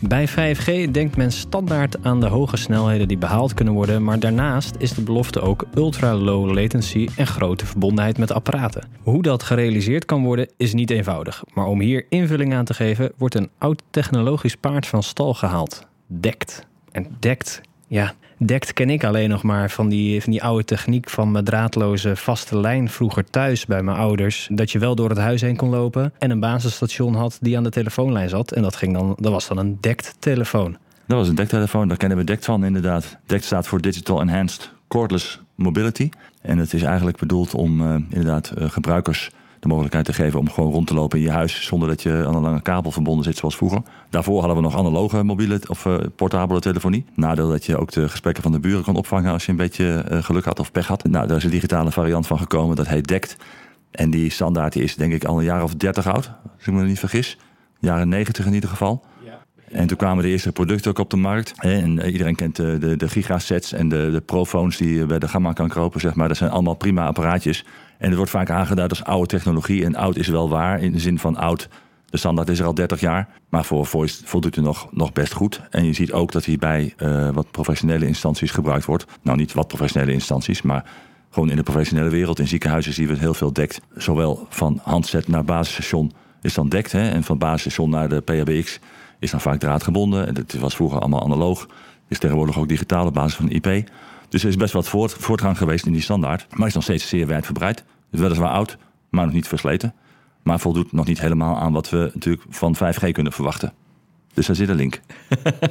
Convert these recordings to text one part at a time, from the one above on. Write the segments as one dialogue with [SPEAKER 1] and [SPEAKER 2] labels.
[SPEAKER 1] Bij 5G denkt men standaard aan de hoge snelheden die behaald kunnen worden, maar daarnaast is de belofte ook ultra-low latency en grote verbondenheid met apparaten. Hoe dat gerealiseerd kan worden is niet eenvoudig, maar om hier invulling aan te geven wordt een oud technologisch paard van stal gehaald: DECT. En DECT, ja, DECT ken ik alleen nog maar van die, van die oude techniek van mijn draadloze vaste lijn vroeger thuis bij mijn ouders. Dat je wel door het huis heen kon lopen en een basisstation had die aan de telefoonlijn zat. En dat, ging dan, dat was dan een DECT-telefoon.
[SPEAKER 2] Dat was een DECT-telefoon, daar kennen we DECT van inderdaad. DECT staat voor Digital Enhanced Cordless Mobility. En het is eigenlijk bedoeld om uh, inderdaad uh, gebruikers de mogelijkheid te geven om gewoon rond te lopen in je huis zonder dat je aan een lange kabel verbonden zit zoals vroeger. Daarvoor hadden we nog analoge mobiele of uh, portabele telefonie. Nadeel dat je ook de gesprekken van de buren kon opvangen als je een beetje uh, geluk had of pech had. Nou, daar is een digitale variant van gekomen, dat heet DECT. En die standaard die is denk ik al een jaar of dertig oud, als ik me niet vergis. Jaren negentig in ieder geval. En toen kwamen de eerste producten ook op de markt. En iedereen kent de, de, de gigasets en de, de profoons die je bij de gamma kan kopen. Zeg maar. Dat zijn allemaal prima apparaatjes. En het wordt vaak aangeduid als oude technologie. En oud is wel waar, in de zin van oud. De standaard is er al 30 jaar. Maar voor voice voldoet het nog, nog best goed. En je ziet ook dat hij bij uh, wat professionele instanties gebruikt wordt. Nou, niet wat professionele instanties, maar gewoon in de professionele wereld. In ziekenhuizen zien we het heel veel dekt. Zowel van handset naar basisstation is dan dekt. Hè, en van basisstation naar de PHBX is dan vaak draadgebonden. En dat was vroeger allemaal analoog. Is tegenwoordig ook digitaal op basis van IP. Dus er is best wat voort, voortgang geweest in die standaard. Maar is nog steeds zeer wijdverbreid. Dus weliswaar oud, maar nog niet versleten. Maar voldoet nog niet helemaal aan wat we natuurlijk van 5G kunnen verwachten. Dus daar zit een link.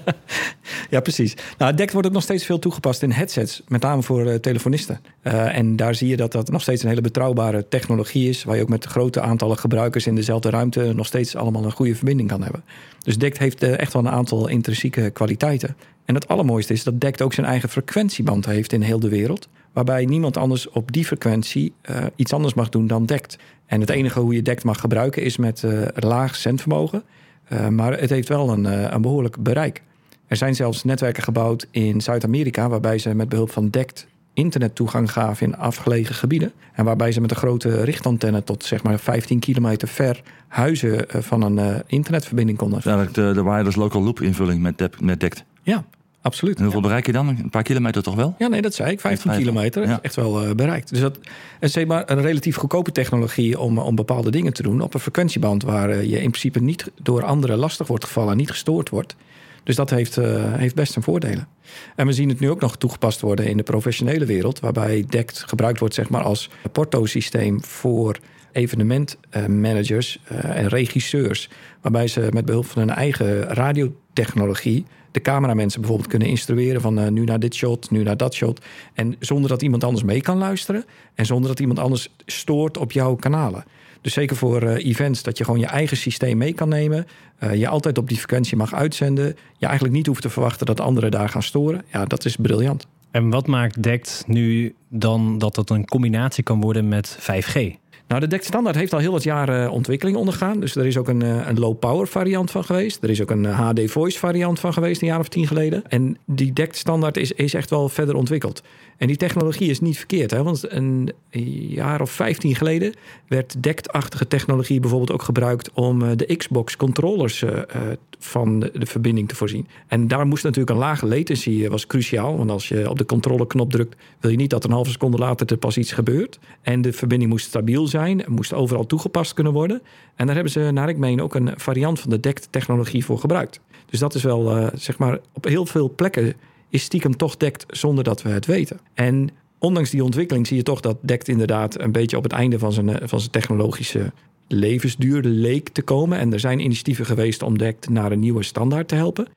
[SPEAKER 3] ja, precies. Nou, DECT wordt ook nog steeds veel toegepast in headsets, met name voor uh, telefonisten. Uh, en daar zie je dat dat nog steeds een hele betrouwbare technologie is, waar je ook met grote aantallen gebruikers in dezelfde ruimte nog steeds allemaal een goede verbinding kan hebben. Dus DECT heeft uh, echt wel een aantal intrinsieke kwaliteiten. En het allermooiste is dat DECT ook zijn eigen frequentieband heeft in heel de wereld. Waarbij niemand anders op die frequentie iets anders mag doen dan DECT. En het enige hoe je DECT mag gebruiken is met laag zendvermogen. Uh, maar het heeft wel een, een behoorlijk bereik. Er zijn zelfs netwerken gebouwd in Zuid-Amerika... waarbij ze met behulp van DECT internettoegang gaven in afgelegen gebieden. En waarbij ze met een grote richtantenne tot zeg maar 15 kilometer ver huizen van een internetverbinding konden.
[SPEAKER 2] Eigenlijk de, de wireless local loop invulling met, met DECT.
[SPEAKER 3] Ja, absoluut.
[SPEAKER 2] En hoeveel ja. bereik je dan? Een paar kilometer toch wel?
[SPEAKER 3] Ja, nee, dat zei ik. 15 kilometer. Ja. Echt wel uh, bereikt. Dus dat is zeg maar een relatief goedkope technologie om, om bepaalde dingen te doen op een frequentieband waar uh, je in principe niet door anderen lastig wordt gevallen en niet gestoord wordt. Dus dat heeft, uh, heeft best zijn voordelen. En we zien het nu ook nog toegepast worden in de professionele wereld, waarbij DECT gebruikt wordt zeg maar, als portosysteem voor evenementmanagers en regisseurs. Waarbij ze met behulp van hun eigen radiotechnologie de cameramensen bijvoorbeeld kunnen instrueren van uh, nu naar dit shot, nu naar dat shot. En zonder dat iemand anders mee kan luisteren en zonder dat iemand anders stoort op jouw kanalen. Dus zeker voor uh, events dat je gewoon je eigen systeem mee kan nemen. Uh, je altijd op die frequentie mag uitzenden. Je eigenlijk niet hoeft te verwachten dat anderen daar gaan storen. Ja, dat is briljant.
[SPEAKER 1] En wat maakt DECT nu dan dat het een combinatie kan worden met 5G?
[SPEAKER 3] Nou, de DECT standaard heeft al heel wat jaren ontwikkeling ondergaan. Dus er is ook een, een low power variant van geweest. Er is ook een HD voice variant van geweest een jaar of tien geleden. En die DECT standaard is, is echt wel verder ontwikkeld. En die technologie is niet verkeerd. Hè? Want een jaar of vijftien geleden werd DECT-achtige technologie bijvoorbeeld ook gebruikt om de Xbox controllers uh, van de, verbinding te voorzien. En daar moest natuurlijk een lage latency was cruciaal. Want als je op de controleknop drukt, wil je niet dat een halve seconde later er pas iets gebeurt. En de verbinding moest stabiel zijn, moest overal toegepast kunnen worden. En daar hebben ze, naar ik meen, ook een variant van de DECT-technologie voor gebruikt. Dus dat is wel, zeg maar, op heel veel plekken is stiekem toch dekt zonder dat we het weten. En ondanks die ontwikkeling zie je toch dat dekt inderdaad een beetje op het einde van zijn, van zijn technologische levensduur leek te komen. En er zijn initiatieven geweest om dekt naar een nieuwe standaard te helpen.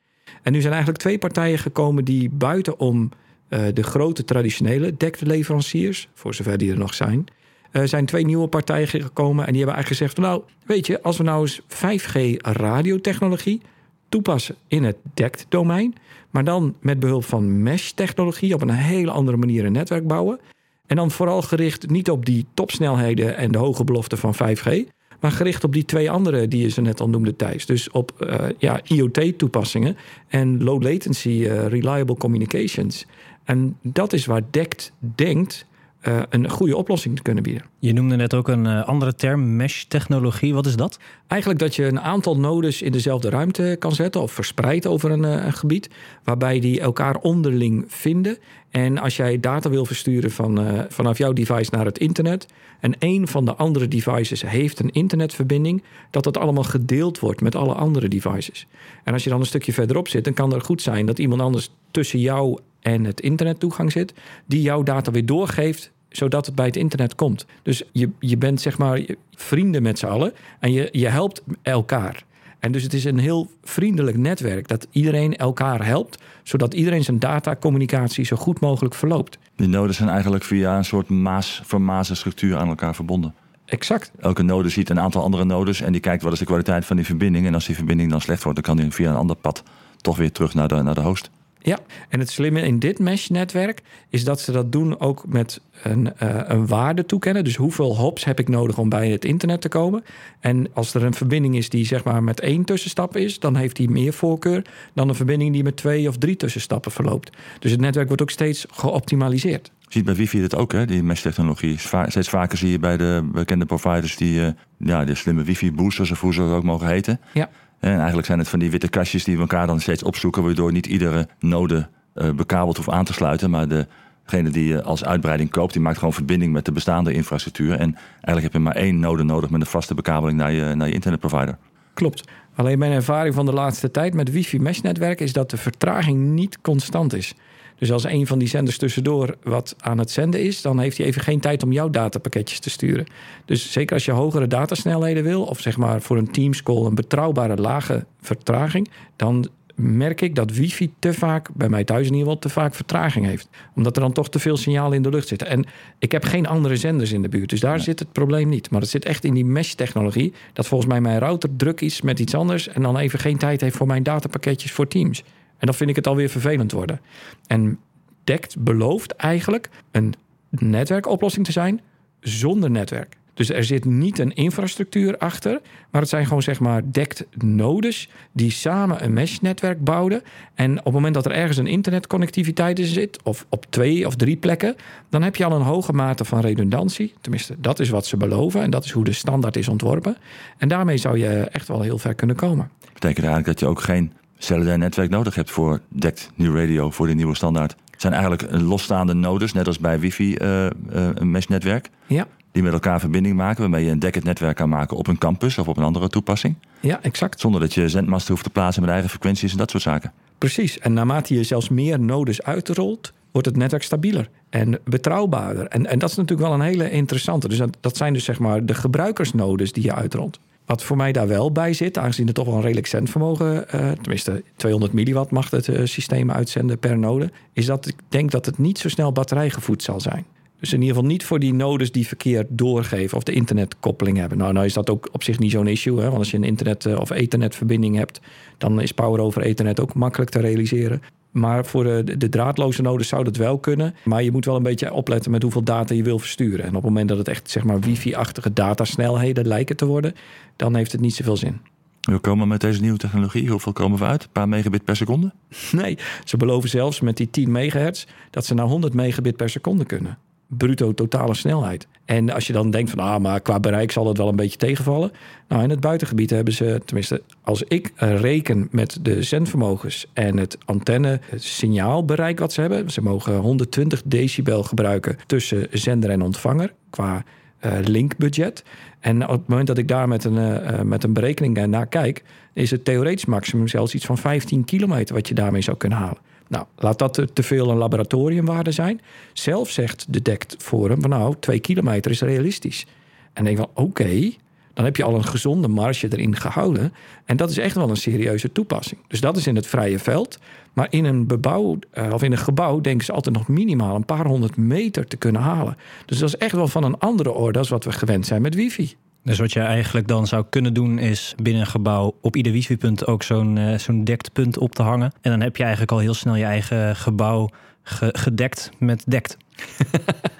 [SPEAKER 3] En nu zijn eigenlijk twee partijen gekomen die buitenom uh, de grote traditionele dektleveranciers, voor zover die er nog zijn, uh, zijn twee nieuwe partijen gekomen. En die hebben eigenlijk gezegd: Nou, weet je, als we nou eens 5G radiotechnologie toepassen in het DECT-domein, maar dan met behulp van mesh-technologie op een hele andere manier een netwerk bouwen. En dan vooral gericht niet op die topsnelheden en de hoge beloften van 5G, maar gericht op die twee andere die je ze net al noemde, Thijs. Dus op uh, ja, IoT-toepassingen en low latency uh, reliable communications. En dat is waar DECT denkt uh, een goede oplossing te kunnen bieden.
[SPEAKER 1] Je noemde net ook een uh, andere term, mesh-technologie. Wat is dat?
[SPEAKER 3] Eigenlijk dat je een aantal nodes in dezelfde ruimte kan zetten of verspreid over een, uh, een gebied, waarbij die elkaar onderling vinden. En als jij data wil versturen van, vanaf jouw device naar het internet en een van de andere devices heeft een internetverbinding, dat dat allemaal gedeeld wordt met alle andere devices. En als je dan een stukje verderop zit, dan kan er goed zijn dat iemand anders tussen jou en het internettoegang zit, die jouw data weer doorgeeft zodat het bij het internet komt. Dus je, je bent zeg maar vrienden met z'n allen en je, je helpt elkaar. En dus het is een heel vriendelijk netwerk dat iedereen elkaar helpt, zodat iedereen zijn datacommunicatie zo goed mogelijk verloopt.
[SPEAKER 2] Die noden zijn eigenlijk via een soort maas, vermazen structuur aan elkaar verbonden.
[SPEAKER 3] Exact.
[SPEAKER 2] Elke node ziet een aantal andere nodes en die kijkt wat is de kwaliteit van die verbinding. En als die verbinding dan slecht wordt, dan kan die via een ander pad toch weer terug naar de, naar de host.
[SPEAKER 3] Ja, en het slimme in dit mesh-netwerk is dat ze dat doen ook met een, uh, een waarde toekennen. Dus hoeveel hops heb ik nodig om bij het internet te komen? En als er een verbinding is die zeg maar met één tussenstap is, dan heeft die meer voorkeur dan een verbinding die met twee of drie tussenstappen verloopt. Dus het netwerk wordt ook steeds geoptimaliseerd.
[SPEAKER 2] Je ziet bij wifi dat ook, hè? die mesh-technologie. Steeds vaker zie je bij de bekende providers die uh, ja, de slimme wifi-boosters of hoe ze ook mogen heten.
[SPEAKER 3] Ja.
[SPEAKER 2] En eigenlijk zijn het van die witte kastjes die we elkaar dan steeds opzoeken, waardoor niet iedere node uh, bekabeld hoeft aan te sluiten. Maar degene die je als uitbreiding koopt, die maakt gewoon verbinding met de bestaande infrastructuur. En eigenlijk heb je maar één node nodig met een vaste bekabeling naar je, naar je internetprovider.
[SPEAKER 3] Klopt. Alleen mijn ervaring van de laatste tijd met wifi mesh netwerk is dat de vertraging niet constant is. Dus als een van die zenders tussendoor wat aan het zenden is, dan heeft hij even geen tijd om jouw datapakketjes te sturen. Dus zeker als je hogere datasnelheden wil, of zeg maar voor een Teams call een betrouwbare lage vertraging, dan merk ik dat wifi te vaak, bij mij thuis in ieder geval, te vaak vertraging heeft. Omdat er dan toch te veel signalen in de lucht zitten. En ik heb geen andere zenders in de buurt, dus daar zit het probleem niet. Maar het zit echt in die mesh-technologie, dat volgens mij mijn router druk is met iets anders en dan even geen tijd heeft voor mijn datapakketjes voor Teams. En dan vind ik het alweer vervelend worden. En DECT belooft eigenlijk een netwerkoplossing te zijn zonder netwerk. Dus er zit niet een infrastructuur achter, maar het zijn gewoon zeg maar DECT nodes die samen een mesh-netwerk bouwen. En op het moment dat er ergens een internetconnectiviteit in zit, of op twee of drie plekken, dan heb je al een hoge mate van redundantie. Tenminste, dat is wat ze beloven en dat is hoe de standaard is ontworpen. En daarmee zou je echt wel heel ver kunnen komen.
[SPEAKER 2] Betekent eigenlijk dat je ook geen cellular-netwerk nodig hebt voor DECT New Radio, voor de nieuwe standaard. Het zijn eigenlijk losstaande nodes, net als bij wifi uh, uh, een meshnetwerk.
[SPEAKER 3] Ja.
[SPEAKER 2] Die met elkaar verbinding maken, waarmee je een DECT-netwerk kan maken op een campus of op een andere toepassing.
[SPEAKER 3] Ja, exact.
[SPEAKER 2] Zonder dat je zendmasten hoeft te plaatsen met eigen frequenties en dat soort zaken.
[SPEAKER 3] Precies. En naarmate je zelfs meer nodes uitrolt, wordt het netwerk stabieler en betrouwbaarder. En, en dat is natuurlijk wel een hele interessante. Dus dat, dat zijn dus zeg maar de gebruikersnodes die je uitrolt. Wat voor mij daar wel bij zit, aangezien het toch wel een redelijk zendvermogen, uh, tenminste 200 milliwatt mag het uh, systeem uitzenden per node, is dat ik denk dat het niet zo snel batterijgevoed zal zijn. Dus in ieder geval niet voor die nodes die verkeer doorgeven of de internetkoppeling hebben. Nou, nou is dat ook op zich niet zo'n issue. Hè? Want als je een internet- uh, of ethernetverbinding hebt, dan is power over ethernet ook makkelijk te realiseren. Maar voor de, de, draadloze nodes zou dat wel kunnen. Maar je moet wel een beetje opletten met hoeveel data je wil versturen. En op het moment dat het echt zeg maar wifi-achtige datasnelheden lijken te worden, dan heeft het niet zoveel zin.
[SPEAKER 2] We komen met deze nieuwe technologie, hoeveel komen we uit? Een paar megabit per seconde?
[SPEAKER 3] Nee, ze beloven zelfs met die 10 megahertz dat ze naar 100 megabit per seconde kunnen bruto totale snelheid. En als je dan denkt van, ah, maar qua bereik zal het wel een beetje tegenvallen. Nou, in het buitengebied hebben ze, tenminste, als ik reken met de zendvermogens en het antenne signaalbereik wat ze hebben. Ze mogen 120 decibel gebruiken tussen zender en ontvanger qua uh, linkbudget. En op het moment dat ik daar met een, uh, met een berekening naar kijk, is het theoretisch maximum zelfs iets van 15 kilometer wat je daarmee zou kunnen halen. Nou, laat dat te veel een laboratoriumwaarde zijn. Zelf zegt de DECT Forum van nou, twee kilometer is realistisch. En denk van oké, dan heb je al een gezonde marge erin gehouden. En dat is echt wel een serieuze toepassing. Dus dat is in het vrije veld. Maar in een bebouw, of in een gebouw denken ze altijd nog minimaal een paar honderd meter te kunnen halen. Dus dat is echt wel van een andere orde als wat we gewend zijn met wifi.
[SPEAKER 1] Dus wat je eigenlijk dan zou kunnen doen is binnen een gebouw op ieder wifi-punt ook zo'n uh, zo'n punt op te hangen. En dan heb je eigenlijk al heel snel je eigen gebouw gedekt met dekt.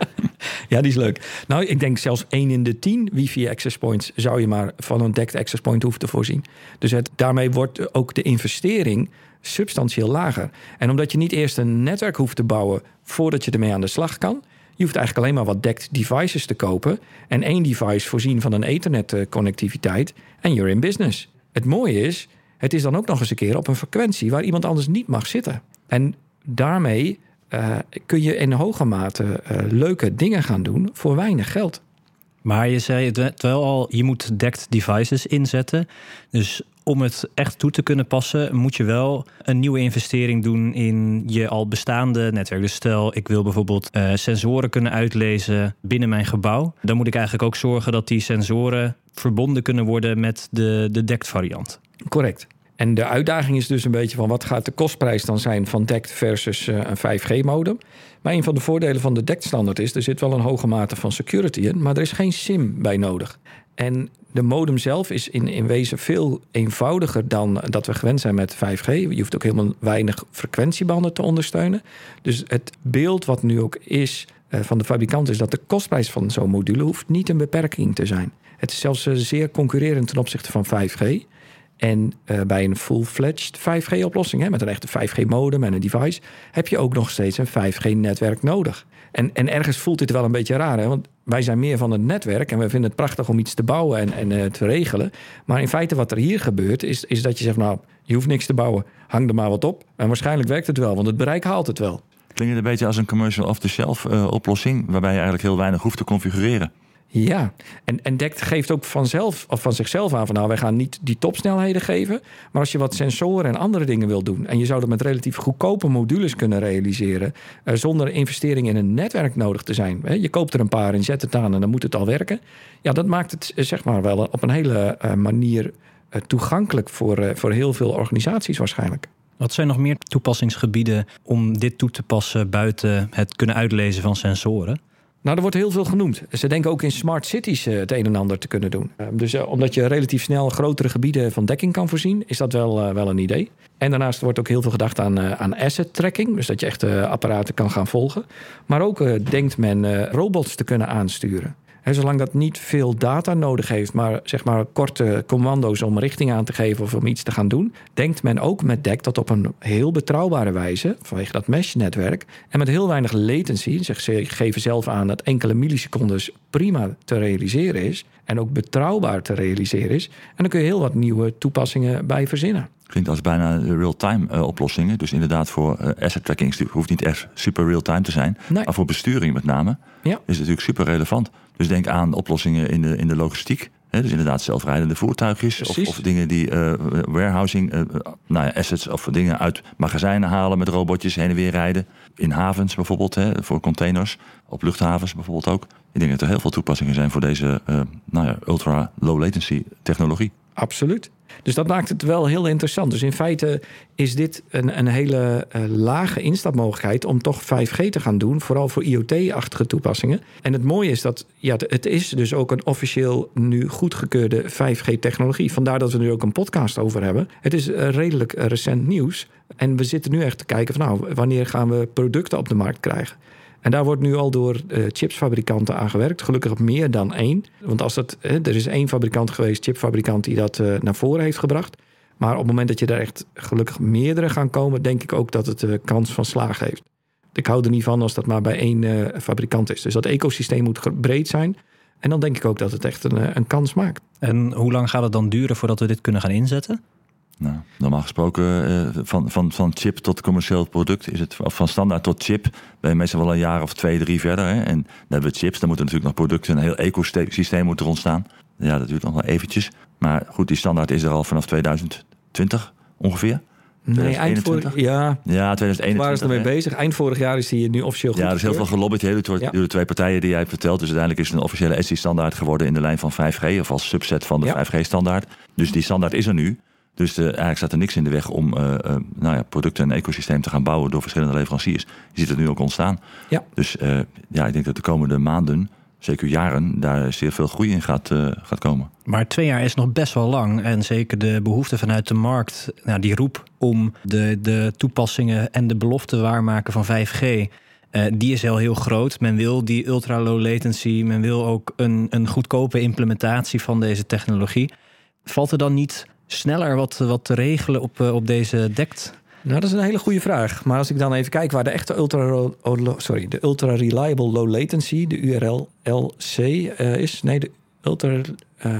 [SPEAKER 3] Ja, die is leuk. Nou, ik denk zelfs 1 in de 10 wifi access points zou je maar van een DECT access point hoeven te voorzien. Dus daarmee wordt ook de investering substantieel lager. En omdat je niet eerst een netwerk hoeft te bouwen voordat je ermee aan de slag kan, je hoeft eigenlijk alleen maar wat DECT devices te kopen en één device voorzien van een Ethernet eh, connectiviteit en you're in business. Het mooie is, het is dan ook nog eens een keer op een frequentie waar iemand anders niet mag zitten. En daarmee uh, kun je in hoge mate uh, leuke dingen gaan doen voor weinig geld.
[SPEAKER 1] Maar je zei het wel al, je moet DECT devices inzetten. Dus om het echt toe te kunnen passen, moet je wel een nieuwe investering doen in je al bestaande netwerk. Dus stel, ik wil bijvoorbeeld uh, sensoren kunnen uitlezen binnen mijn gebouw. Dan moet ik eigenlijk ook zorgen dat die sensoren verbonden kunnen worden met de, de variant.
[SPEAKER 3] Correct. En de uitdaging is dus een beetje van wat gaat de kostprijs dan zijn van DECT versus uh, een 5G-modem. Maar een van de voordelen van de DECT-standaard is, er zit wel een hoge mate van security in, maar er is geen SIM bij nodig. En de modem zelf is in, in wezen veel eenvoudiger dan dat we gewend zijn met 5G. Je hoeft ook helemaal weinig frequentiebanden te ondersteunen. Dus het beeld wat nu ook is uh, van de fabrikant is dat de kostprijs van zo'n module hoeft niet een beperking te zijn. Het is zelfs uh, zeer concurrerend ten opzichte van 5G. En uh, bij een full-fledged 5G-oplossing, met een echte 5G-modem en een device, heb je ook nog steeds een 5G-netwerk nodig. En, en ergens voelt dit wel een beetje raar, hè? want wij zijn meer van het netwerk en we vinden het prachtig om iets te bouwen en, en uh, te regelen. Maar in feite wat er hier gebeurt, is, is dat je zegt, nou, je hoeft niks te bouwen, hang er maar wat op. En waarschijnlijk werkt het wel, want het bereik haalt het wel.
[SPEAKER 2] Klinkt het een beetje als een commercial off-the-shelf uh, oplossing, waarbij je eigenlijk heel weinig hoeft te configureren?
[SPEAKER 3] Ja, en, en geeft ook vanzelf, of van zichzelf aan van nou, wij gaan niet die topsnelheden geven. Maar als je wat sensoren en andere dingen wil doen. En je zou dat met relatief goedkope modules kunnen realiseren. Uh, zonder investering in een netwerk nodig te zijn. Je koopt er een paar en zet het aan en dan moet het al werken. Ja, dat maakt het uh, zeg maar wel op een hele manier toegankelijk voor, voor heel veel organisaties waarschijnlijk.
[SPEAKER 1] Wat zijn nog meer toepassingsgebieden om dit toe te passen buiten het kunnen uitlezen van sensoren?
[SPEAKER 3] Nou, er wordt heel veel genoemd. Ze denken ook in smart cities uh, het een en ander te kunnen doen. Uh, dus uh, omdat je relatief snel grotere gebieden van dekking kan voorzien, is dat wel, wel een idee. En daarnaast wordt ook heel veel gedacht aan, aan asset tracking. Dus dat je echt apparaten kan gaan volgen. Maar ook denkt men robots te kunnen aansturen. En zolang dat niet veel data nodig heeft, maar zeg maar korte commando's om richting aan te geven of om iets te gaan doen, denkt men ook met DEC dat op een heel betrouwbare wijze, vanwege dat mesh-netwerk, en met heel weinig latency, zeg, ze geven zelf aan dat enkele millisecondes prima te realiseren is en ook betrouwbaar te realiseren is. En dan kun je heel wat nieuwe toepassingen bij verzinnen.
[SPEAKER 2] Klinkt als bijna real-time uh, oplossingen. Dus inderdaad voor uh, asset tracking hoeft niet echt super real-time te zijn. Nee. Maar voor besturing met name ja. is het natuurlijk super relevant. Dus denk aan oplossingen in de, in de logistiek. Hè, dus inderdaad zelfrijdende voertuigjes. Of, of, dingen die uh, warehousing, uh, nou ja, assets of dingen uit magazijnen halen met robotjes heen en weer rijden. In havens bijvoorbeeld, hè, voor containers. Op luchthavens bijvoorbeeld ook. Ik denk dat er heel veel toepassingen zijn voor deze uh, nou ja, ultra low latency technologie.
[SPEAKER 3] Absoluut. Dus dat maakt het wel heel interessant. Dus in feite is dit een, een hele uh, lage instapmogelijkheid om toch 5G te gaan doen, vooral voor IoT-achtige toepassingen. En het mooie is dat ja, het is dus ook een officieel nu goedgekeurde 5G-technologie. Vandaar dat we nu ook een podcast over hebben. Het is uh, redelijk uh, recent nieuws. En we zitten nu echt te kijken van nou, wanneer gaan we producten op de markt krijgen? En daar wordt nu al door uh, chipsfabrikanten aan gewerkt. Gelukkig meer dan één. Want als hè, er is één fabrikant geweest, chipfabrikant, die dat uh, naar voren heeft gebracht. Maar op het moment dat je daar echt gelukkig meerdere gaan komen, denk ik ook dat het uh, kans van slagen heeft. Ik hou er niet van als dat maar bij één fabrikant is. Dus dat ecosysteem moet breed zijn. En dan denk ik ook dat het echt een, een kans maakt.
[SPEAKER 1] En hoe lang gaat het dan duren voordat we dit kunnen gaan inzetten?
[SPEAKER 2] Nou, normaal gesproken, uh, van, van, van chip tot commercieel product is het, of van standaard tot chip, ben je meestal wel een jaar of twee, drie verder. Hè? En dan hebben we chips, dan moeten natuurlijk nog producten, een heel ecosysteem moet er ontstaan. Ja, dat duurt nog wel eventjes. Maar goed, die standaard is er al vanaf 2020 ongeveer.
[SPEAKER 3] Nee, eind vorig ja.
[SPEAKER 2] Ja, 2021.
[SPEAKER 3] Waar is er mee bezig? Eind vorig jaar is die nu officieel goed.
[SPEAKER 2] Ja, er is heel veel gelobbyd door, ja. de twee partijen die jij hebt verteld. Dus uiteindelijk is het een officiële ESI-standaard geworden in de lijn van 5G of als subset van de ja. 5G-standaard. Dus die standaard is er nu. Dus de, eigenlijk staat er niks in de weg om uh, uh, nou ja, producten en ecosysteem te gaan bouwen door verschillende leveranciers. Je ziet het nu ook ontstaan.
[SPEAKER 3] Ja.
[SPEAKER 2] Dus ja, ik denk dat de komende maanden, zeker jaren, daar zeer veel groei in gaat, gaat komen.
[SPEAKER 1] Maar twee jaar is nog best wel lang. En zeker de behoefte vanuit de markt, nou, die roep om de, de toepassingen en de beloften waarmaken van 5G Uh, die is al heel groot. Men wil die ultra-low latency. Men wil ook een, een goedkope implementatie van deze technologie. Valt er dan niet sneller wat, wat te regelen op, op deze DECT?
[SPEAKER 3] Nou, dat is een hele goede vraag. Maar als ik dan even kijk waar de echte ultra, sorry, de ultra reliable low latency, de URL LC uh, is. Nee, de ultra. Uh,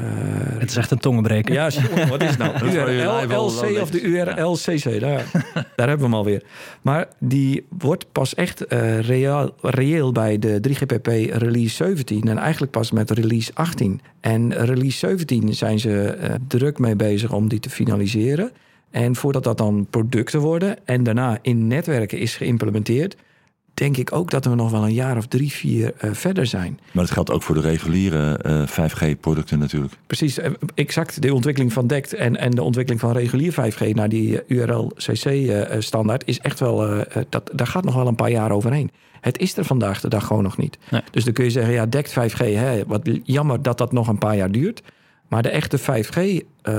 [SPEAKER 1] het is echt een tongenbreker.
[SPEAKER 3] Ja, wat is het nou? LC of de URL CC? Daar, daar hebben we hem alweer. Maar die wordt pas echt uh, reëel, reëel bij de 3GPP release 17 en eigenlijk pas met release 18. En release 17 zijn ze uh, druk mee bezig om die te finaliseren. En voordat dat dan producten worden en daarna in netwerken is geïmplementeerd, denk ik ook dat we nog wel een jaar of drie, vier uh, verder zijn.
[SPEAKER 2] Maar dat geldt ook voor de reguliere uh, 5G-producten natuurlijk.
[SPEAKER 3] Precies, exact. De ontwikkeling van DECT en, en de ontwikkeling van regulier 5G naar die URL-CC-standaard is echt wel, dat, daar gaat nog wel een paar jaar overheen. Het is er vandaag de dag gewoon nog niet. Nee. Dus dan kun je zeggen, ja, DECT 5G, hè, wat jammer dat dat nog een paar jaar duurt. Maar de echte 5G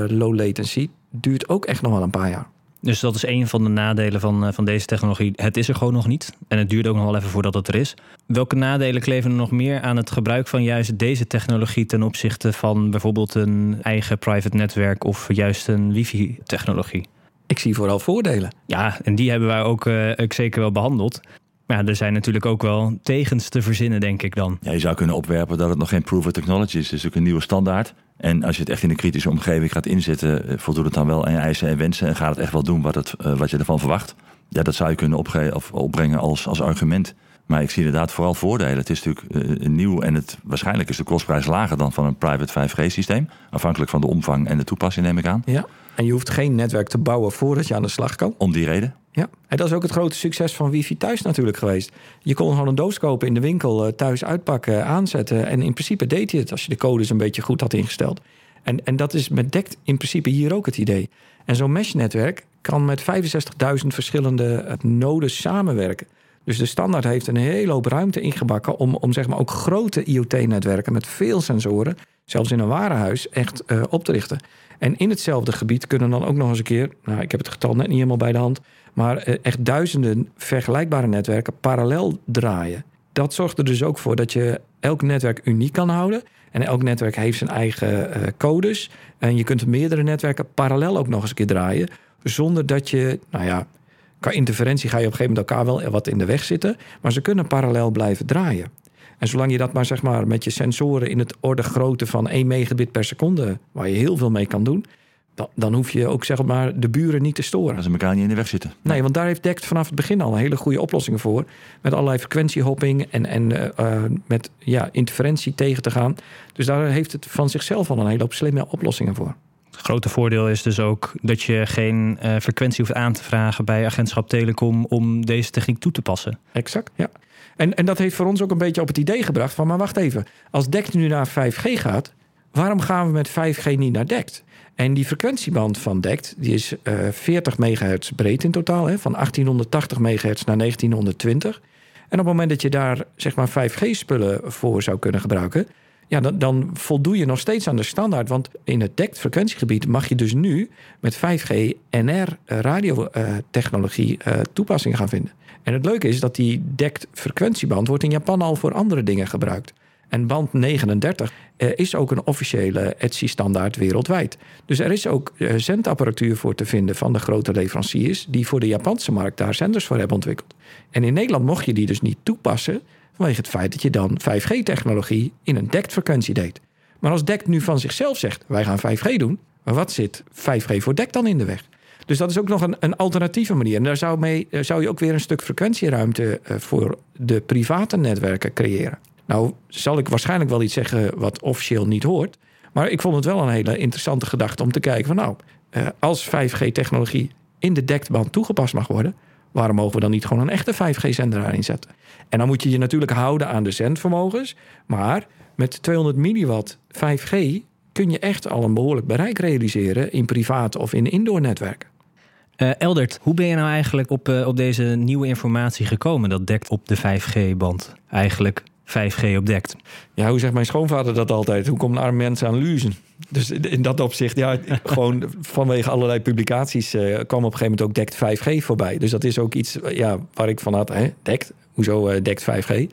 [SPEAKER 3] low latency, duurt ook echt nog wel een paar jaar.
[SPEAKER 1] Dus dat is een van de nadelen van, eh, van deze technologie. Het is er gewoon nog niet. En het duurt ook nog wel even voordat het er is. Welke nadelen kleven er nog meer aan het gebruik van juist deze technologie ten opzichte van bijvoorbeeld een eigen private netwerk of juist een wifi-technologie?
[SPEAKER 3] Ik zie vooral voordelen.
[SPEAKER 1] Ja, en die hebben wij ook, uh, ook zeker wel behandeld. Maar ja, er zijn natuurlijk ook wel tegens te verzinnen, denk ik dan.
[SPEAKER 2] Ja, je zou kunnen opwerpen dat het nog geen proof of technology is. Het is ook een nieuwe standaard. En als je het echt in een kritische omgeving gaat inzetten, eh, voldoet het dan wel aan je eisen en wensen en gaat het echt wel doen wat, het, eh, wat je ervan verwacht? Ja, dat zou je kunnen of opbrengen als, als argument. Maar ik zie inderdaad vooral voordelen. Het is natuurlijk uh, nieuw en het, waarschijnlijk is de kostprijs lager dan van een private 5G-systeem. Afhankelijk van de omvang en de toepassing, neem ik aan.
[SPEAKER 3] Ja, en je hoeft geen netwerk te bouwen voordat je aan de slag kan.
[SPEAKER 2] Om die reden?
[SPEAKER 3] Ja, en dat is ook het grote succes van wifi thuis natuurlijk geweest. Je kon gewoon een doos kopen in de winkel, thuis uitpakken, aanzetten. En in principe deed je het als je de codes een beetje goed had ingesteld. En, en dat is met DECT in principe hier ook het idee. En zo'n mesh-netwerk kan met 65.000 verschillende eh, nodes samenwerken. Dus de standaard heeft een hele hoop ruimte ingebakken om, om zeg maar ook grote IoT-netwerken met veel sensoren, zelfs in een warenhuis, echt uh, op te richten. En in hetzelfde gebied kunnen dan ook nog eens een keer, nou ik heb het getal net niet helemaal bij de hand, maar eh, echt duizenden vergelijkbare netwerken parallel draaien. Dat zorgt er dus ook voor dat je elk netwerk uniek kan houden. En elk netwerk heeft zijn eigen uh, codes. En je kunt meerdere netwerken parallel ook nog eens een keer draaien. Zonder dat je, nou ja, qua interferentie ga je op een gegeven moment elkaar wel wat in de weg zitten. Maar ze kunnen parallel blijven draaien. En zolang je dat maar zeg maar met je sensoren in het orde grootte van 1 megabit per seconde, waar je heel veel mee kan doen, dan hoef je ook zeg maar de buren niet te storen.
[SPEAKER 2] Als ze elkaar niet in de weg zitten.
[SPEAKER 3] Nee, want daar heeft DECT vanaf het begin al een hele goede oplossingen voor. Met allerlei frequentiehopping en, en uh, met ja, interferentie tegen te gaan. Dus daar heeft het van zichzelf al een hele hoop slimme oplossingen voor.
[SPEAKER 1] Het grote voordeel is dus ook dat je geen uh, frequentie hoeft aan te vragen bij agentschap Telecom om deze techniek toe te passen.
[SPEAKER 3] Exact, ja. En, en dat heeft voor ons ook een beetje op het idee gebracht van, maar wacht even, als DECT nu naar 5G gaat, waarom gaan we met 5G niet naar DECT? En die frequentieband van DECT die is uh, eh, 40 megahertz breed in totaal, hè, van 1880 megahertz naar 1920. En op het moment dat je daar zeg maar 5G-spullen voor zou kunnen gebruiken, ja, dan, dan voldoe je nog steeds aan de standaard. Want in het DECT-frequentiegebied mag je dus nu met 5G NR-radiotechnologie uh, uh, toepassingen gaan vinden. En het leuke is dat die DECT-frequentieband wordt in Japan al voor andere dingen gebruikt. En band 39 uh, is ook een officiële ETSI-standaard wereldwijd. Dus er is ook zendapparatuur voor te vinden van de grote leveranciers... die voor de Japanse markt daar zenders voor hebben ontwikkeld. En in Nederland mocht je die dus niet toepassen... vanwege het feit dat je dan 5G-technologie in een DECT-frequentie deed. Maar als DECT nu van zichzelf zegt, wij gaan 5G doen... maar wat zit 5G voor DECT dan in de weg? Dus dat is ook nog een, een alternatieve manier. En daar zou, mee, eh, zou je ook weer een stuk frequentieruimte voor de private netwerken creëren. Nou, zal ik waarschijnlijk wel iets zeggen wat officieel niet hoort. Maar ik vond het wel een hele interessante gedachte om te kijken van nou, eh, als 5G-technologie in de dekband toegepast mag worden, waarom mogen we dan niet gewoon een echte 5G-zender daarin zetten? En dan moet je je natuurlijk houden aan de zendvermogens, maar met 200 milliwatt 5G kun je echt al een behoorlijk bereik realiseren in privaat of in indoor netwerken.
[SPEAKER 1] Uh, Eldert, hoe ben je nou eigenlijk op, uh, op deze nieuwe informatie gekomen dat dekt op de 5G-band eigenlijk 5G opdekt.
[SPEAKER 3] Ja, hoe zegt mijn schoonvader dat altijd? Hoe komen arme mensen aan luzen? Dus in dat opzicht, ja, gewoon vanwege allerlei publicaties uh, kwam op een gegeven moment ook dekt 5G voorbij. Dus dat is ook iets ja, waar ik van had, hè, dekt, hoezo uh, DECT 5G?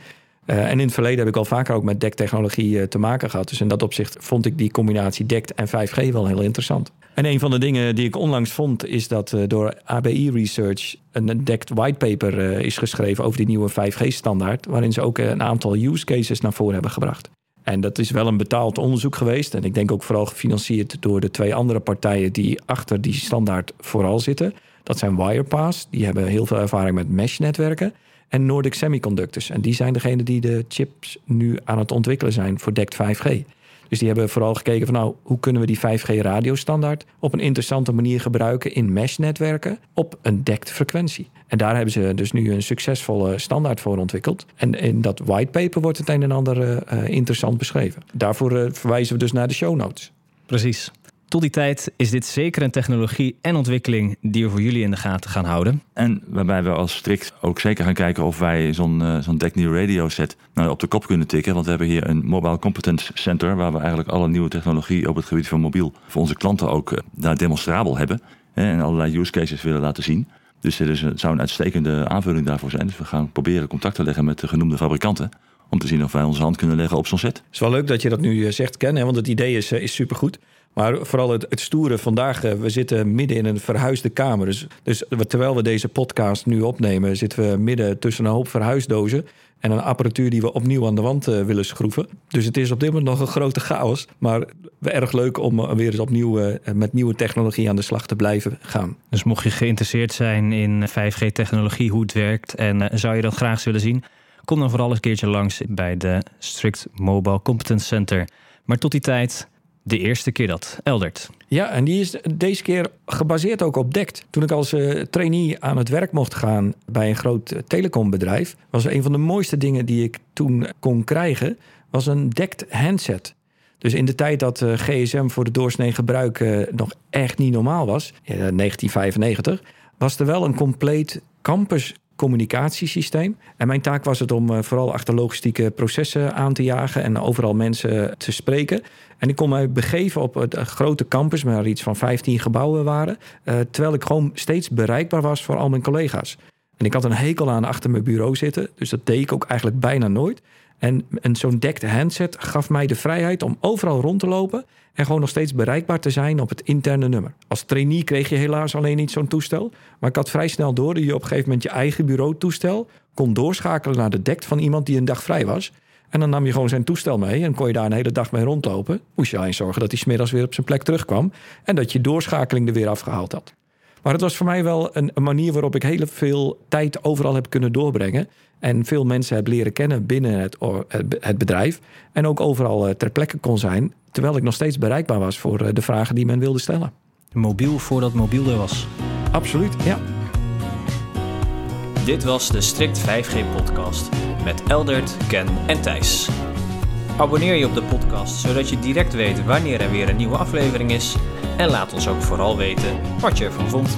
[SPEAKER 3] en in het verleden heb ik al vaker ook met DECT-technologie te maken gehad. Dus in dat opzicht vond ik die combinatie DECT en 5G wel heel interessant. En een van de dingen die ik onlangs vond, is dat door ABI Research een DECT whitepaper is geschreven over die nieuwe 5G-standaard, waarin ze ook een aantal use cases naar voren hebben gebracht. En dat is wel een betaald onderzoek geweest. En ik denk ook vooral gefinancierd door de twee andere partijen die achter die standaard vooral zitten. Dat zijn Wirepass, die hebben heel veel ervaring met mesh-netwerken. En Nordic Semiconductors. En die zijn degene die de chips nu aan het ontwikkelen zijn voor DECT 5G. Dus die hebben vooral gekeken van nou, hoe kunnen we die 5G radiostandaard op een interessante manier gebruiken in mesh-netwerken op een dekt frequentie. En daar hebben ze dus nu een succesvolle standaard voor ontwikkeld. En in dat whitepaper wordt het een en ander uh, interessant beschreven. Daarvoor uh, verwijzen we dus naar de show notes.
[SPEAKER 1] Precies. Tot die tijd is dit zeker een technologie en ontwikkeling die we voor jullie in de gaten gaan houden.
[SPEAKER 2] En waarbij we als strikt ook zeker gaan kijken of wij zo'n uh, zo'n radio set nou, op de kop kunnen tikken. Want we hebben hier een Mobile Competence Center waar we eigenlijk alle nieuwe technologie op het gebied van mobiel voor onze klanten ook uh, daar demonstrabel hebben. Hè, en allerlei use cases willen laten zien. Dus het, het zou een uitstekende aanvulling daarvoor zijn. Dus we gaan proberen contact te leggen met de genoemde fabrikanten om te zien of wij onze hand kunnen leggen op zo'n set. Het
[SPEAKER 3] is wel leuk dat je dat nu eh, zegt, Ken, hè, want het idee is, is supergoed. Maar vooral het, het stoere vandaag, eh, we zitten midden in een verhuisde kamer. Dus, dus terwijl we deze podcast nu opnemen, zitten we midden tussen een hoop verhuisdozen en een apparatuur die we opnieuw aan de wand willen schroeven. Dus het is op dit moment nog een grote chaos. Maar erg leuk om weer eens opnieuw met nieuwe technologie aan de slag te blijven gaan.
[SPEAKER 1] Dus mocht je geïnteresseerd zijn in 5G-technologie, hoe het werkt en zou je dat graag willen zien, kom dan vooral eens een keertje langs bij de Strict Mobile Competence Center. Maar tot die tijd de eerste keer dat. Eldert.
[SPEAKER 3] Ja, en die is deze keer gebaseerd ook op DECT. Toen ik als uh, trainee aan het werk mocht gaan bij een groot uh, telecombedrijf... was een van de mooiste dingen die ik toen kon krijgen... was een DECT handset. Dus in de tijd dat uh, gsm voor de doorsnee gebruik nog echt niet normaal was... 1995, was er wel een compleet campus communicatiesysteem. En mijn taak was het om uh, vooral achter logistieke processen aan te jagen en overal mensen te spreken. En ik kon mij begeven op het grote campus, waar iets van 15 gebouwen waren, uh, terwijl ik gewoon steeds bereikbaar was voor al mijn collega's. En ik had een hekel aan achter mijn bureau zitten, dus dat deed ik ook eigenlijk bijna nooit. En, en zo'n dekte handset gaf mij de vrijheid om overal rond te lopen en gewoon nog steeds bereikbaar te zijn op het interne nummer. Als trainee kreeg je helaas alleen niet zo'n toestel, maar ik had vrij snel door dat je op een gegeven moment je eigen bureautoestel kon doorschakelen naar de dekt van iemand die een dag vrij was. En dan nam je gewoon zijn toestel mee en kon je daar een hele dag mee rondlopen. Moest je alleen zorgen dat hij smiddags weer op zijn plek terugkwam en dat je doorschakeling er weer afgehaald had. Maar het was voor mij wel een, een manier waarop ik heel veel tijd overal heb kunnen doorbrengen. En veel mensen heb leren kennen binnen het, het bedrijf. En ook overal eh, ter plekke kon zijn. Terwijl ik nog steeds bereikbaar was voor eh, de vragen die men wilde stellen.
[SPEAKER 1] Mobiel voordat mobiel er was.
[SPEAKER 3] Absoluut, ja.
[SPEAKER 1] Dit was de Strict 5G-podcast met Eldert, Ken en Thijs. Abonneer je op de podcast zodat je direct weet wanneer er weer een nieuwe aflevering is. En laat ons ook vooral weten wat je ervan vond.